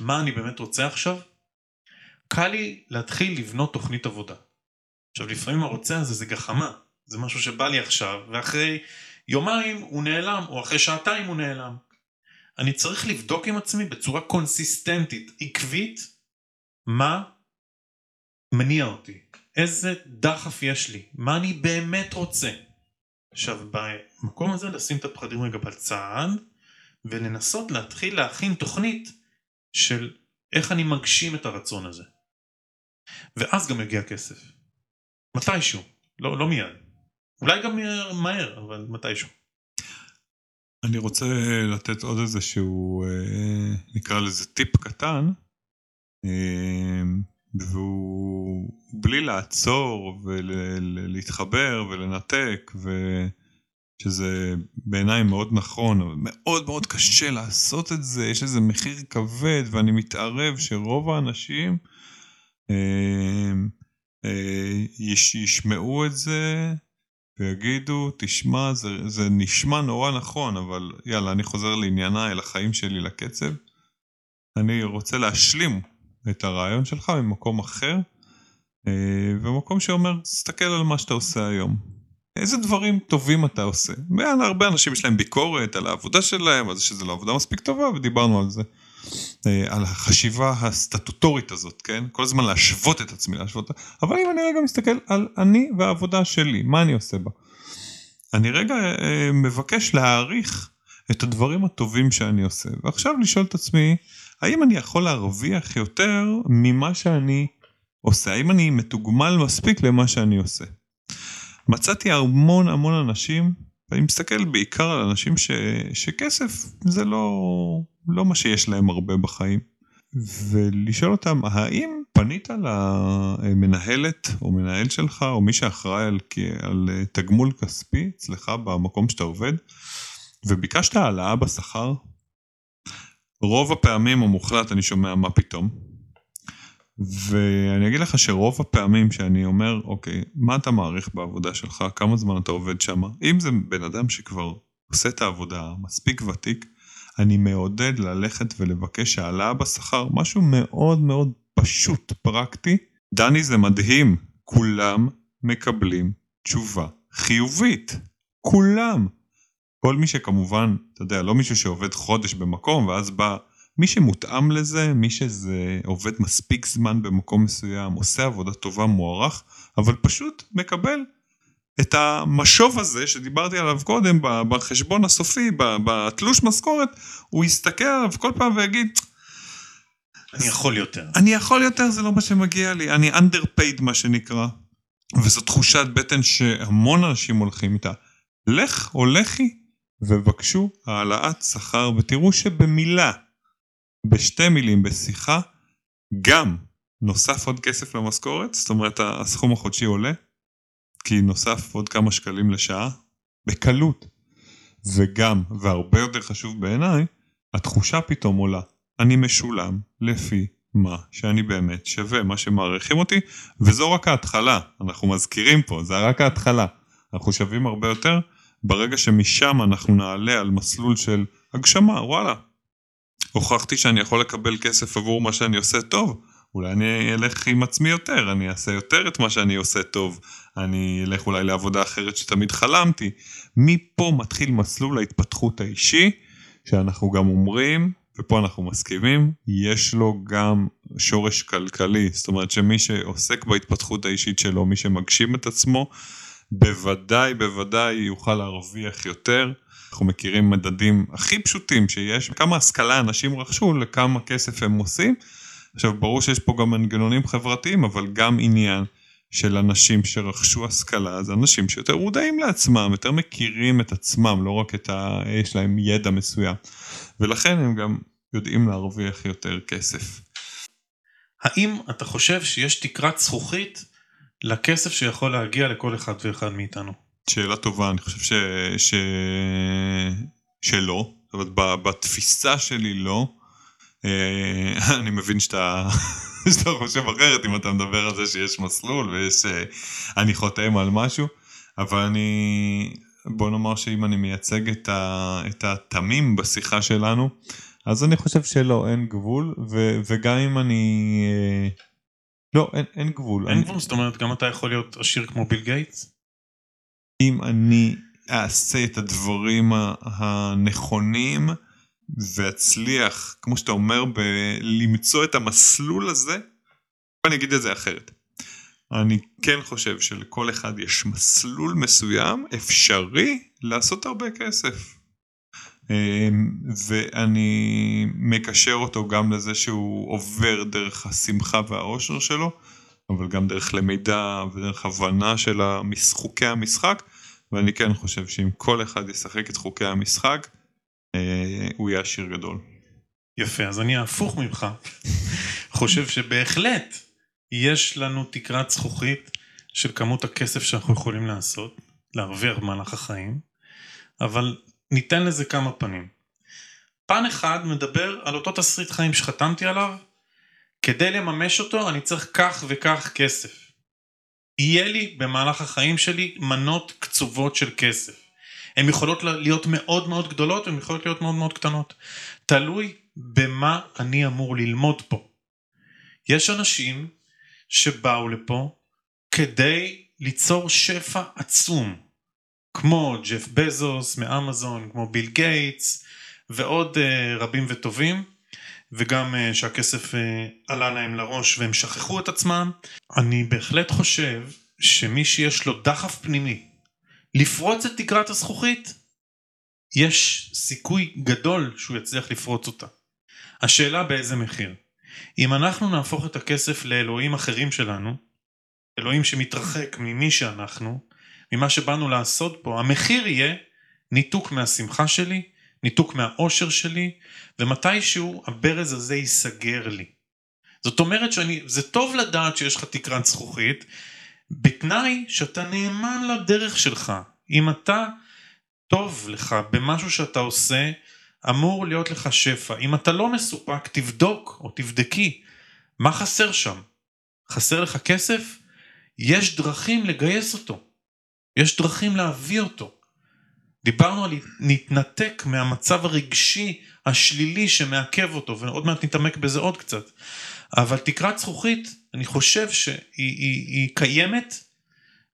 מה אני באמת רוצה עכשיו, קל לי להתחיל לבנות תוכנית עבודה. עכשיו לפעמים הרוצה הזה זה גחמה, זה משהו שבא לי עכשיו, ואחרי יומיים הוא נעלם, או אחרי שעתיים הוא נעלם. אני צריך לבדוק עם עצמי בצורה קונסיסטנטית, עקבית, מה מניע אותי, איזה דחף יש לי, מה אני באמת רוצה. עכשיו במקום הזה לשים את הפחדים רגע בצד, ולנסות להתחיל להכין תוכנית של איך אני מגשים את הרצון הזה. ואז גם יגיע כסף. מתישהו, לא, לא מיד. אולי גם מהר, אבל מתישהו. אני רוצה לתת עוד איזה שהוא, אה, נקרא לזה טיפ קטן, אה, והוא בלי לעצור ולהתחבר ולנתק, ושזה בעיניי מאוד נכון, אבל מאוד מאוד קשה לעשות את זה, יש איזה מחיר כבד ואני מתערב שרוב האנשים אמ, אה, ישמעו את זה ויגידו, תשמע, זה, זה נשמע נורא נכון, אבל יאללה, אני חוזר לענייניי, אל החיים שלי, לקצב. אני רוצה להשלים את הרעיון שלך ממקום אחר, אה, ומקום שאומר, תסתכל על מה שאתה עושה היום. איזה דברים טובים אתה עושה. הרבה אנשים יש להם ביקורת על העבודה שלהם, על זה שזה לא עבודה מספיק טובה, ודיברנו על זה. אה, על החשיבה הסטטוטורית הזאת, כן? כל הזמן להשוות את עצמי, להשוות, אבל אם אני רגע מסתכל על אני והעבודה שלי, מה אני עושה בה? אני רגע אה, מבקש להעריך את הדברים הטובים שאני עושה, ועכשיו לשאול את עצמי, האם אני יכול להרוויח יותר ממה שאני עושה? האם אני מתוגמל מספיק למה שאני עושה? מצאתי המון המון אנשים, ואני מסתכל בעיקר על אנשים ש, שכסף זה לא, לא מה שיש להם הרבה בחיים, ולשאול אותם, האם פנית למנהלת או מנהל שלך, או מי שאחראי על, על תגמול כספי אצלך במקום שאתה עובד, וביקשת העלאה בשכר? רוב הפעמים המוחלט אני שומע מה פתאום. ואני אגיד לך שרוב הפעמים שאני אומר, אוקיי, מה אתה מעריך בעבודה שלך, כמה זמן אתה עובד שם, אם זה בן אדם שכבר עושה את העבודה מספיק ותיק, אני מעודד ללכת ולבקש העלאה בשכר, משהו מאוד מאוד פשוט, פרקטי. דני זה מדהים, כולם מקבלים תשובה חיובית. כולם. כל מי שכמובן, אתה יודע, לא מישהו שעובד חודש במקום ואז בא, מי שמותאם לזה, מי שזה עובד מספיק זמן במקום מסוים, עושה עבודה טובה, מוערך, אבל פשוט מקבל את המשוב הזה שדיברתי עליו קודם בחשבון הסופי, בתלוש משכורת, הוא יסתכל עליו כל פעם ויגיד, אני יכול יותר. אני יכול יותר, זה לא מה שמגיע לי, אני underpaid מה שנקרא. וזו תחושת בטן שהמון אנשים הולכים איתה. לך או לכי ובקשו העלאת שכר ותראו שבמילה, בשתי מילים, בשיחה, גם נוסף עוד כסף למשכורת, זאת אומרת הסכום החודשי עולה, כי נוסף עוד כמה שקלים לשעה, בקלות. וגם, והרבה יותר חשוב בעיניי, התחושה פתאום עולה. אני משולם לפי מה שאני באמת שווה, מה שמעריכים אותי, וזו רק ההתחלה, אנחנו מזכירים פה, זה רק ההתחלה. אנחנו שווים הרבה יותר, ברגע שמשם אנחנו נעלה על מסלול של הגשמה, וואלה. הוכחתי שאני יכול לקבל כסף עבור מה שאני עושה טוב, אולי אני אלך עם עצמי יותר, אני אעשה יותר את מה שאני עושה טוב, אני אלך אולי לעבודה אחרת שתמיד חלמתי. מפה מתחיל מסלול ההתפתחות האישי, שאנחנו גם אומרים, ופה אנחנו מסכימים, יש לו גם שורש כלכלי, זאת אומרת שמי שעוסק בהתפתחות האישית שלו, מי שמגשים את עצמו, בוודאי בוודאי יוכל להרוויח יותר. אנחנו מכירים מדדים הכי פשוטים שיש, כמה השכלה אנשים רכשו לכמה כסף הם עושים. עכשיו ברור שיש פה גם מנגנונים חברתיים, אבל גם עניין של אנשים שרכשו השכלה, זה אנשים שיותר מודעים לעצמם, יותר מכירים את עצמם, לא רק את ה... יש להם ידע מסוים. ולכן הם גם יודעים להרוויח יותר כסף. האם אתה חושב שיש תקרת זכוכית לכסף שיכול להגיע לכל אחד ואחד מאיתנו? שאלה טובה, אני חושב ש... ש... שלא, זאת אומרת בתפיסה שלי לא. אה, <laughs> אני מבין שאתה, <laughs> שאתה חושב אחרת אם אתה מדבר על זה שיש מסלול ויש... אה, אני חותם על משהו, אבל אני... בוא נאמר שאם אני מייצג את, ה, את התמים בשיחה שלנו, אז אני חושב שלא, אין גבול, ו, וגם אם אני... אה, לא, אין, אין גבול. אין אני... גבול, זאת אומרת, גם אתה יכול להיות עשיר כמו ביל גייטס? אם אני אעשה את הדברים הנכונים ואצליח, כמו שאתה אומר, למצוא את המסלול הזה, אני אגיד את זה אחרת. אני כן חושב שלכל אחד יש מסלול מסוים אפשרי לעשות הרבה כסף. אמ, ואני מקשר אותו גם לזה שהוא עובר דרך השמחה והאושר שלו, אבל גם דרך למידה ודרך הבנה של חוקי המשחק, ואני כן חושב שאם כל אחד ישחק את חוקי המשחק, אה, הוא יהיה עשיר גדול. יפה, אז אני הפוך ממך, <laughs> חושב שבהחלט יש לנו תקרת זכוכית של כמות הכסף שאנחנו יכולים לעשות, להרוויח במהלך החיים, אבל ניתן לזה כמה פנים. פן אחד מדבר על אותו תסריט חיים שחתמתי עליו, כדי לממש אותו אני צריך כך וכך כסף. יהיה לי במהלך החיים שלי מנות קצובות של כסף. הן יכולות להיות מאוד מאוד גדולות והן יכולות להיות מאוד מאוד קטנות. תלוי במה אני אמור ללמוד פה. יש אנשים שבאו לפה כדי ליצור שפע עצום, כמו ג'ף בזוס מאמזון, כמו ביל גייטס ועוד uh, רבים וטובים, וגם uh, שהכסף uh, עלה להם לראש והם שכחו את עצמם. אני בהחלט חושב שמי שיש לו דחף פנימי לפרוץ את תקרת הזכוכית, יש סיכוי גדול שהוא יצליח לפרוץ אותה. השאלה באיזה מחיר. אם אנחנו נהפוך את הכסף לאלוהים אחרים שלנו, אלוהים שמתרחק ממי שאנחנו, ממה שבאנו לעשות פה, המחיר יהיה ניתוק מהשמחה שלי, ניתוק מהאושר שלי, ומתישהו הברז הזה ייסגר לי. זאת אומרת שאני, זה טוב לדעת שיש לך תקרת זכוכית, בתנאי שאתה נאמן לדרך שלך. אם אתה טוב לך במשהו שאתה עושה, אמור להיות לך שפע. אם אתה לא מסופק, תבדוק או תבדקי מה חסר שם. חסר לך כסף? יש דרכים לגייס אותו. יש דרכים להביא אותו. דיברנו על להתנתק מהמצב הרגשי השלילי שמעכב אותו, ועוד מעט נתעמק בזה עוד קצת. אבל תקרת זכוכית, אני חושב שהיא היא, היא קיימת,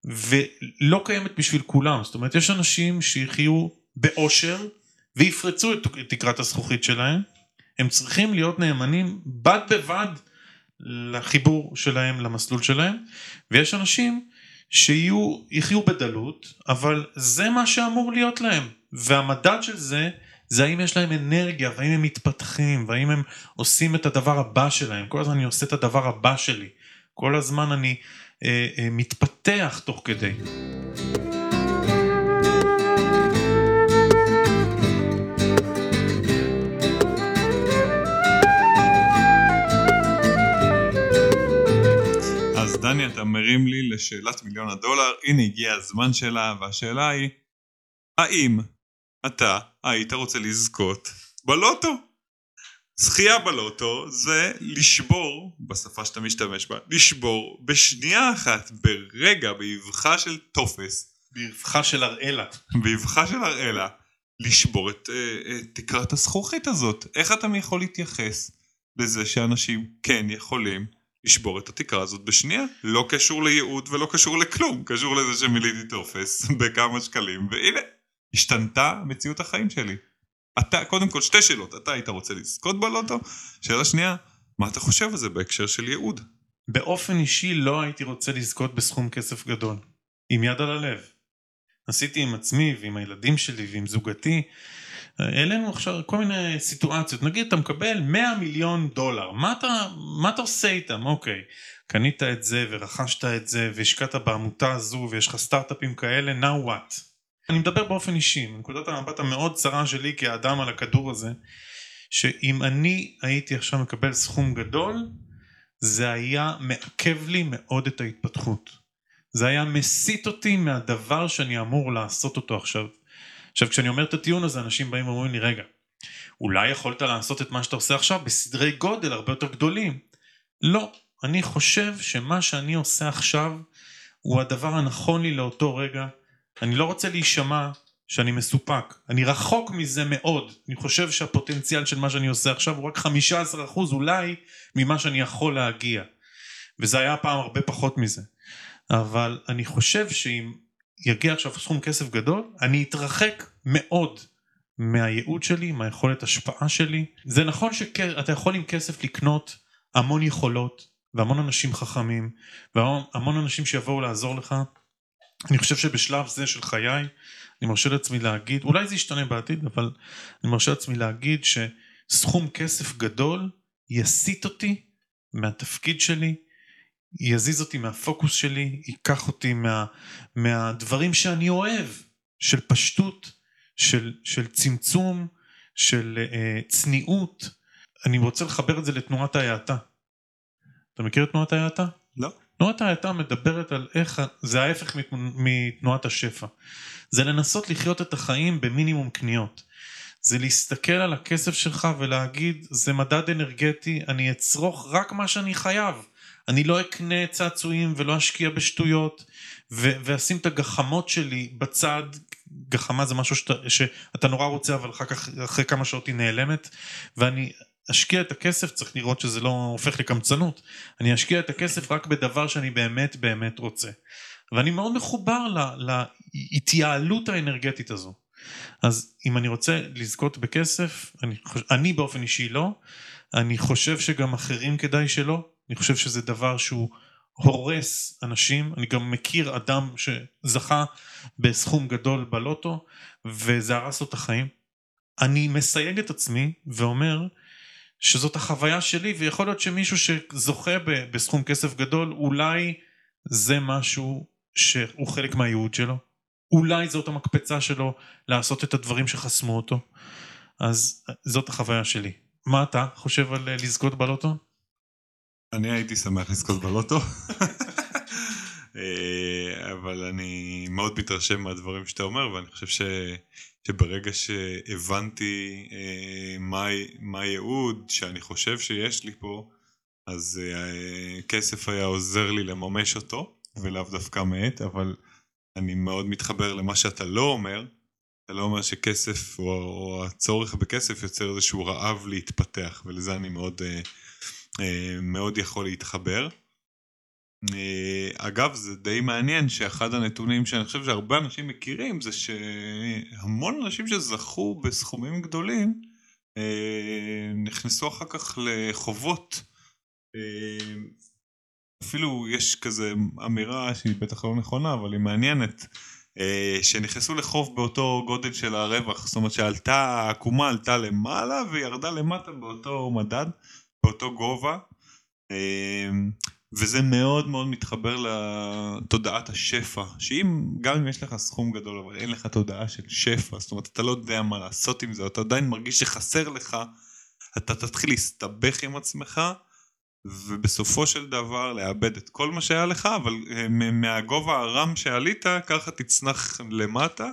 ולא קיימת בשביל כולם. זאת אומרת, יש אנשים שיחיו באושר, ויפרצו את תקרת הזכוכית שלהם. הם צריכים להיות נאמנים בד בבד לחיבור שלהם, למסלול שלהם, ויש אנשים שיהיו, יחיו בדלות, אבל זה מה שאמור להיות להם. והמדד של זה, זה האם יש להם אנרגיה, והאם הם מתפתחים, והאם הם עושים את הדבר הבא שלהם. כל הזמן אני עושה את הדבר הבא שלי. כל הזמן אני אה, אה, מתפתח תוך כדי. דני, אתה מרים לי לשאלת מיליון הדולר, הנה הגיע הזמן שלה, והשאלה היא, האם אתה היית רוצה לזכות בלוטו? זכייה בלוטו זה לשבור, בשפה שאתה משתמש בה, לשבור בשנייה אחת, ברגע, באבחה של טופס. באבחה של הראלה. באבחה של הראלה, לשבור את, אה, את תקרת הזכוכית הזאת. איך אתה יכול להתייחס לזה שאנשים כן יכולים לשבור את התקרה הזאת בשנייה. לא קשור לייעוד ולא קשור לכלום, קשור לזה שמילאתי טופס <laughs> בכמה שקלים, והנה, השתנתה מציאות החיים שלי. אתה, קודם כל שתי שאלות, אתה היית רוצה לזכות בלוטו? שאלה שנייה, מה אתה חושב על זה בהקשר של ייעוד? באופן אישי לא הייתי רוצה לזכות בסכום כסף גדול, עם יד על הלב. עשיתי עם עצמי ועם הילדים שלי ועם זוגתי העלינו עכשיו כל מיני סיטואציות, נגיד אתה מקבל 100 מיליון דולר, מה אתה, מה אתה עושה איתם? אוקיי, קנית את זה ורכשת את זה והשקעת בעמותה הזו ויש לך סטארט-אפים כאלה, now what? אני מדבר באופן אישי, מנקודת המבט המאוד צרה שלי כאדם על הכדור הזה, שאם אני הייתי עכשיו מקבל סכום גדול, זה היה מעכב לי מאוד את ההתפתחות. זה היה מסיט אותי מהדבר שאני אמור לעשות אותו עכשיו. עכשיו כשאני אומר את הטיעון הזה אנשים באים ואומרים לי רגע אולי יכולת לעשות את מה שאתה עושה עכשיו בסדרי גודל הרבה יותר גדולים. לא אני חושב שמה שאני עושה עכשיו הוא הדבר הנכון לי לאותו רגע. אני לא רוצה להישמע שאני מסופק. אני רחוק מזה מאוד. אני חושב שהפוטנציאל של מה שאני עושה עכשיו הוא רק 15% אולי ממה שאני יכול להגיע. וזה היה פעם הרבה פחות מזה. אבל אני חושב שאם יגיע עכשיו סכום כסף גדול, אני אתרחק מאוד מהייעוד שלי, מהיכולת השפעה שלי. זה נכון שאתה יכול עם כסף לקנות המון יכולות והמון אנשים חכמים והמון אנשים שיבואו לעזור לך. אני חושב שבשלב זה של חיי אני מרשה לעצמי להגיד, אולי זה ישתנה בעתיד, אבל אני מרשה לעצמי להגיד שסכום כסף גדול יסיט אותי מהתפקיד שלי, יזיז אותי מהפוקוס שלי, ייקח אותי מה, מהדברים שאני אוהב, של פשטות, של, של צמצום, של uh, צניעות. אני רוצה לחבר את זה לתנועת ההאטה. אתה מכיר את תנועת ההאטה? לא. תנועת ההאטה מדברת על איך, זה ההפך מתנועת השפע. זה לנסות לחיות את החיים במינימום קניות. זה להסתכל על הכסף שלך ולהגיד זה מדד אנרגטי, אני אצרוך רק מה שאני חייב. אני לא אקנה צעצועים ולא אשקיע בשטויות ו- ואשים את הגחמות שלי בצד, גחמה זה משהו שאתה, שאתה נורא רוצה אבל אחר כך אחרי כמה שעות היא נעלמת. ואני אשקיע את הכסף, צריך לראות שזה לא הופך לקמצנות, אני אשקיע את הכסף רק בדבר שאני באמת באמת רוצה. ואני מאוד מחובר להתייעלות האנרגטית הזו. אז אם אני רוצה לזכות בכסף, אני, אני באופן אישי לא, אני חושב שגם אחרים כדאי שלא, אני חושב שזה דבר שהוא הורס אנשים, אני גם מכיר אדם שזכה בסכום גדול בלוטו וזה הרס לו את החיים. אני מסייג את עצמי ואומר שזאת החוויה שלי ויכול להיות שמישהו שזוכה בסכום כסף גדול אולי זה משהו שהוא חלק מהייעוד שלו. אולי זאת המקפצה שלו לעשות את הדברים שחסמו אותו. אז זאת החוויה שלי. מה אתה חושב על אה, לזכות בלוטו? אני הייתי שמח לזכות בלוטו. אה, אבל אני מאוד מתרשם מהדברים שאתה אומר ואני חושב ש, שברגע שהבנתי אה, מה, הייעוד שאני חושב שיש לי פה אז כסף היה עוזר לי לממש אותו ולאו דווקא מעת אבל אני מאוד מתחבר למה שאתה לא אומר, אתה לא אומר שכסף או, או הצורך בכסף יוצר איזשהו רעב להתפתח ולזה אני מאוד, אה, אה, מאוד יכול להתחבר. אה, אגב זה די מעניין שאחד הנתונים שאני חושב שהרבה אנשים מכירים זה שהמון אנשים שזכו בסכומים גדולים נכנסו אחר כך לחובות. אפילו יש כזה אמירה שהיא בטח לא נכונה אבל היא מעניינת. אה, שנכנסו לחוב באותו גודל של הרווח זאת אומרת שעלתה העקומה עלתה למעלה וירדה למטה באותו מדד באותו גובה אה, וזה מאוד מאוד מתחבר לתודעת השפע שאם גם אם יש לך סכום גדול אבל אין לך תודעה של שפע זאת אומרת אתה לא יודע מה לעשות עם זה אתה עדיין מרגיש שחסר לך אתה תתחיל להסתבך עם עצמך ובסופו של דבר לאבד את כל מה שהיה לך אבל אה, מהגובה הרם שעלית ככה תצנח למטה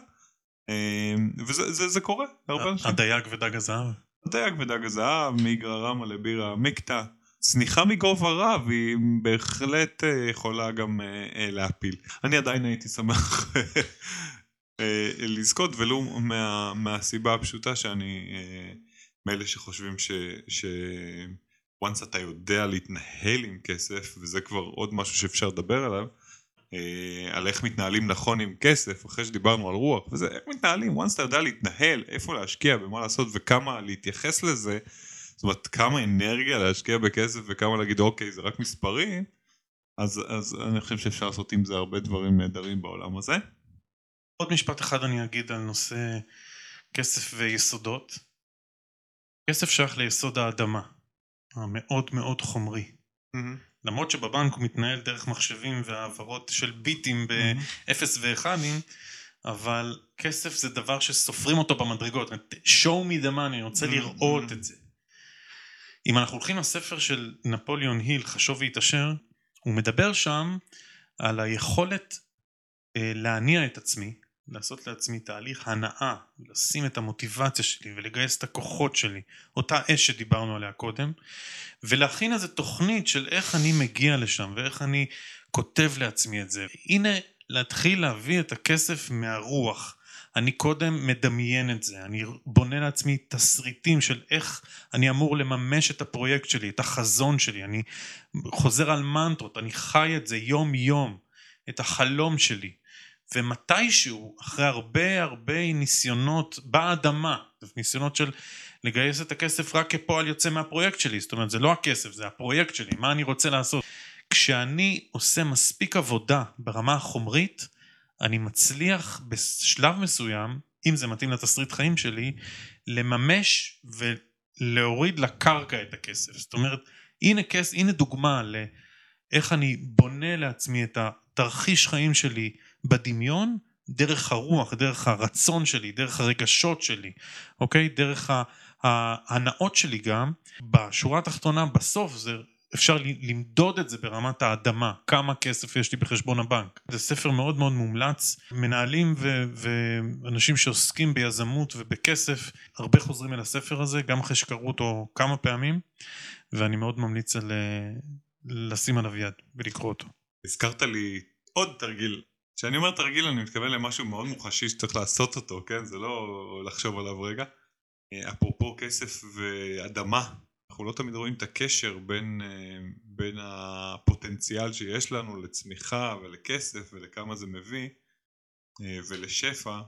אה, וזה זה, זה קורה הרבה אנשים. הדייג ודג הזהב. הדייג ודג הזהב מגררמה לבירה מקטע צניחה מגובה רב היא בהחלט אה, יכולה גם להפיל. אני עדיין הייתי שמח לזכות ולו מה, מהסיבה הפשוטה שאני מאלה שחושבים ש... ש... once אתה יודע להתנהל עם כסף וזה כבר עוד משהו שאפשר לדבר עליו אה, על איך מתנהלים נכון עם כסף אחרי שדיברנו על רוח וזה איך מתנהלים once אתה יודע להתנהל איפה להשקיע ומה לעשות וכמה להתייחס לזה זאת אומרת כמה אנרגיה להשקיע בכסף וכמה להגיד אוקיי זה רק מספרים אז, אז אני חושב שאפשר לעשות עם זה הרבה דברים נהדרים בעולם הזה. עוד משפט אחד אני אגיד על נושא כסף ויסודות. כסף שייך ליסוד האדמה. המאוד מאוד חומרי. Mm-hmm. למרות שבבנק הוא מתנהל דרך מחשבים והעברות של ביטים באפס ואחדים, אבל כסף זה דבר שסופרים אותו במדרגות. show me the money, אני רוצה לראות את זה. אם אנחנו הולכים לספר של נפוליאון היל, חשוב והתעשר, הוא מדבר שם על היכולת אה, להניע את עצמי, לעשות לעצמי תהליך הנאה, לשים את המוטיבציה שלי ולגייס את הכוחות שלי, אותה אש שדיברנו עליה קודם, ולהכין איזה תוכנית של איך אני מגיע לשם ואיך אני כותב לעצמי את זה. הנה להתחיל להביא את הכסף מהרוח. אני קודם מדמיין את זה, אני בונה לעצמי תסריטים של איך אני אמור לממש את הפרויקט שלי, את החזון שלי, אני חוזר על מנטרות, אני חי את זה יום יום, את החלום שלי. ומתישהו אחרי הרבה הרבה ניסיונות באדמה, ניסיונות של לגייס את הכסף רק כפועל יוצא מהפרויקט שלי, זאת אומרת זה לא הכסף זה הפרויקט שלי, מה אני רוצה לעשות. כשאני עושה מספיק עבודה ברמה החומרית, אני מצליח בשלב מסוים, אם זה מתאים לתסריט חיים שלי, לממש ולהוריד לקרקע את הכסף. זאת אומרת, הנה, כס, הנה דוגמה לאיך אני בונה לעצמי את התרחיש חיים שלי בדמיון דרך הרוח, דרך הרצון שלי, דרך הרגשות שלי, אוקיי? דרך ההנאות שלי גם. בשורה התחתונה בסוף זה אפשר למדוד את זה ברמת האדמה, כמה כסף יש לי בחשבון הבנק. זה ספר מאוד מאוד מומלץ, מנהלים ו- ואנשים שעוסקים ביזמות ובכסף, הרבה חוזרים אל הספר הזה, גם אחרי שקראו אותו כמה פעמים, ואני מאוד ממליץ על לשים עליו יד ולקרוא אותו. הזכרת לי עוד תרגיל כשאני אומר תרגיל אני מתכוון למשהו מאוד מוחשי שצריך לעשות אותו, כן? זה לא לחשוב עליו רגע. אה, אפרופו כסף ואדמה, אנחנו לא תמיד רואים את הקשר בין, אה, בין הפוטנציאל שיש לנו לצמיחה ולכסף ולכמה זה מביא אה, ולשפע,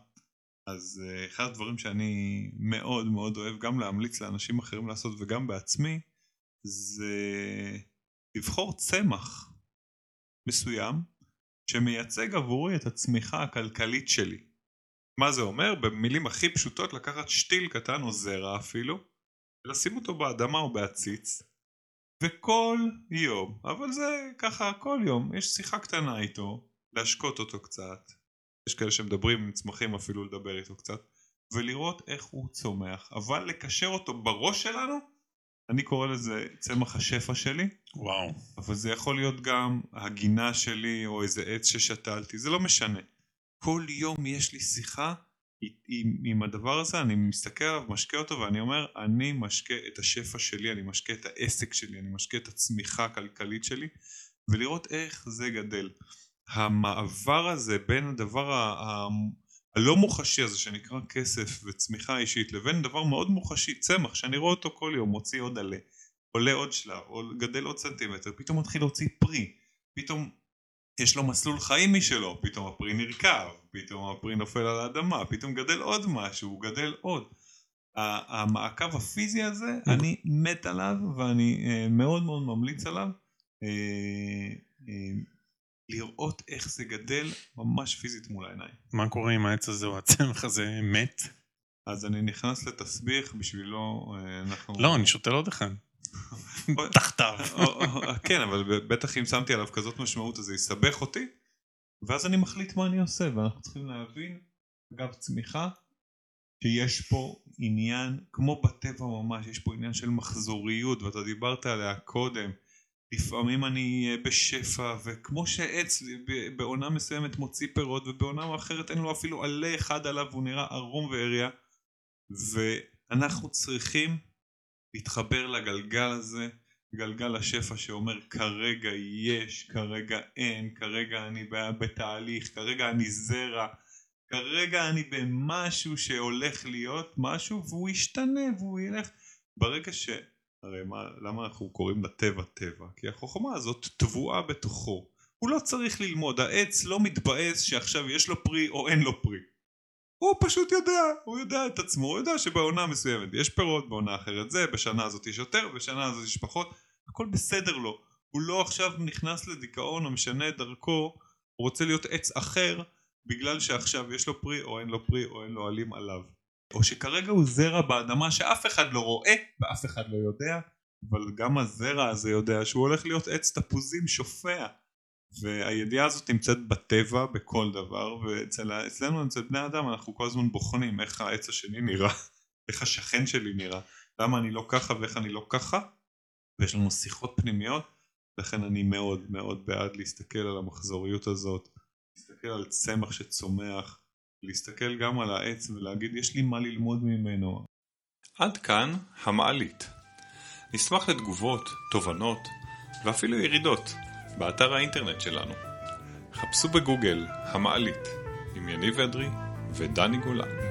אז אחד הדברים שאני מאוד מאוד אוהב גם להמליץ לאנשים אחרים לעשות וגם בעצמי, זה לבחור צמח מסוים שמייצג עבורי את הצמיחה הכלכלית שלי. מה זה אומר? במילים הכי פשוטות לקחת שתיל קטן או זרע אפילו ולשים אותו באדמה או בעציץ וכל יום, אבל זה ככה כל יום, יש שיחה קטנה איתו, להשקות אותו קצת, יש כאלה שמדברים עם צמחים אפילו לדבר איתו קצת, ולראות איך הוא צומח, אבל לקשר אותו בראש שלנו, אני קורא לזה צמח השפע שלי. וואו. אבל זה יכול להיות גם הגינה שלי או איזה עץ ששתלתי, זה לא משנה. כל יום יש לי שיחה עם, עם הדבר הזה, אני מסתכל עליו, משקה אותו ואני אומר, אני משקה את השפע שלי, אני משקה את העסק שלי, אני משקה את הצמיחה הכלכלית שלי, ולראות איך זה גדל. המעבר הזה בין הדבר ה... הלא מוחשי הזה שנקרא כסף וצמיחה אישית לבין דבר מאוד מוחשי, צמח, שאני רואה אותו כל יום, מוציא עוד עלה, עולה עוד שלב, גדל עוד סנטימטר, פתאום מתחיל להוציא פרי, פתאום יש לו מסלול חיים משלו, פתאום הפרי נרקב, פתאום הפרי נופל על האדמה, פתאום גדל עוד משהו, הוא גדל עוד. המעקב הפיזי הזה, אני מת עליו ואני uh, מאוד מאוד ממליץ עליו. לראות איך זה גדל ממש פיזית מול העיניים. מה קורה אם העץ הזה או הצמח הזה מת? אז אני נכנס לתסביך בשבילו אנחנו... לא, אני שותל עוד אחד. תחתיו. <laughs> כן, אבל בטח אם שמתי עליו כזאת משמעות אז זה יסבך אותי, ואז אני מחליט מה אני עושה, ואנחנו צריכים להבין, אגב צמיחה, שיש פה עניין, כמו בטבע ממש, יש פה עניין של מחזוריות, ואתה דיברת עליה קודם, לפעמים אני בשפע, וכמו שעץ בעונה מסוימת מוציא פירות, ובעונה אחרת אין לו אפילו עלה אחד עליו, והוא נראה ערום ועריה, ואנחנו צריכים להתחבר לגלגל הזה, גלגל השפע שאומר כרגע יש, כרגע אין, כרגע אני בתהליך, כרגע אני זרע, כרגע אני במשהו שהולך להיות משהו והוא ישתנה והוא ילך. ברגע ש... הרי מה, למה אנחנו קוראים לטבע טבע? כי החוכמה הזאת טבועה בתוכו. הוא לא צריך ללמוד, העץ לא מתבאס שעכשיו יש לו פרי או אין לו פרי. הוא פשוט יודע, הוא יודע את עצמו, הוא יודע שבעונה מסוימת יש פירות, בעונה אחרת זה, בשנה הזאת יש יותר, בשנה הזאת יש פחות, הכל בסדר לו. הוא לא עכשיו נכנס לדיכאון או משנה את דרכו, הוא רוצה להיות עץ אחר בגלל שעכשיו יש לו פרי או אין לו פרי או אין לו עלים עליו. או שכרגע הוא זרע באדמה שאף אחד לא רואה ואף אחד לא יודע, אבל גם הזרע הזה יודע שהוא הולך להיות עץ תפוזים שופע. והידיעה הזאת נמצאת בטבע בכל דבר ואצלנו אצל בני אדם אנחנו כל הזמן בוחנים איך העץ השני נראה <laughs> איך השכן שלי נראה למה אני לא ככה ואיך אני לא ככה ויש לנו שיחות פנימיות לכן אני מאוד מאוד בעד להסתכל על המחזוריות הזאת להסתכל על צמח שצומח להסתכל גם על העץ ולהגיד יש לי מה ללמוד ממנו עד כאן המעלית נשמח לתגובות, תובנות ואפילו ירידות באתר האינטרנט שלנו. חפשו בגוגל המעלית עם יניב אדרי ודני גולן.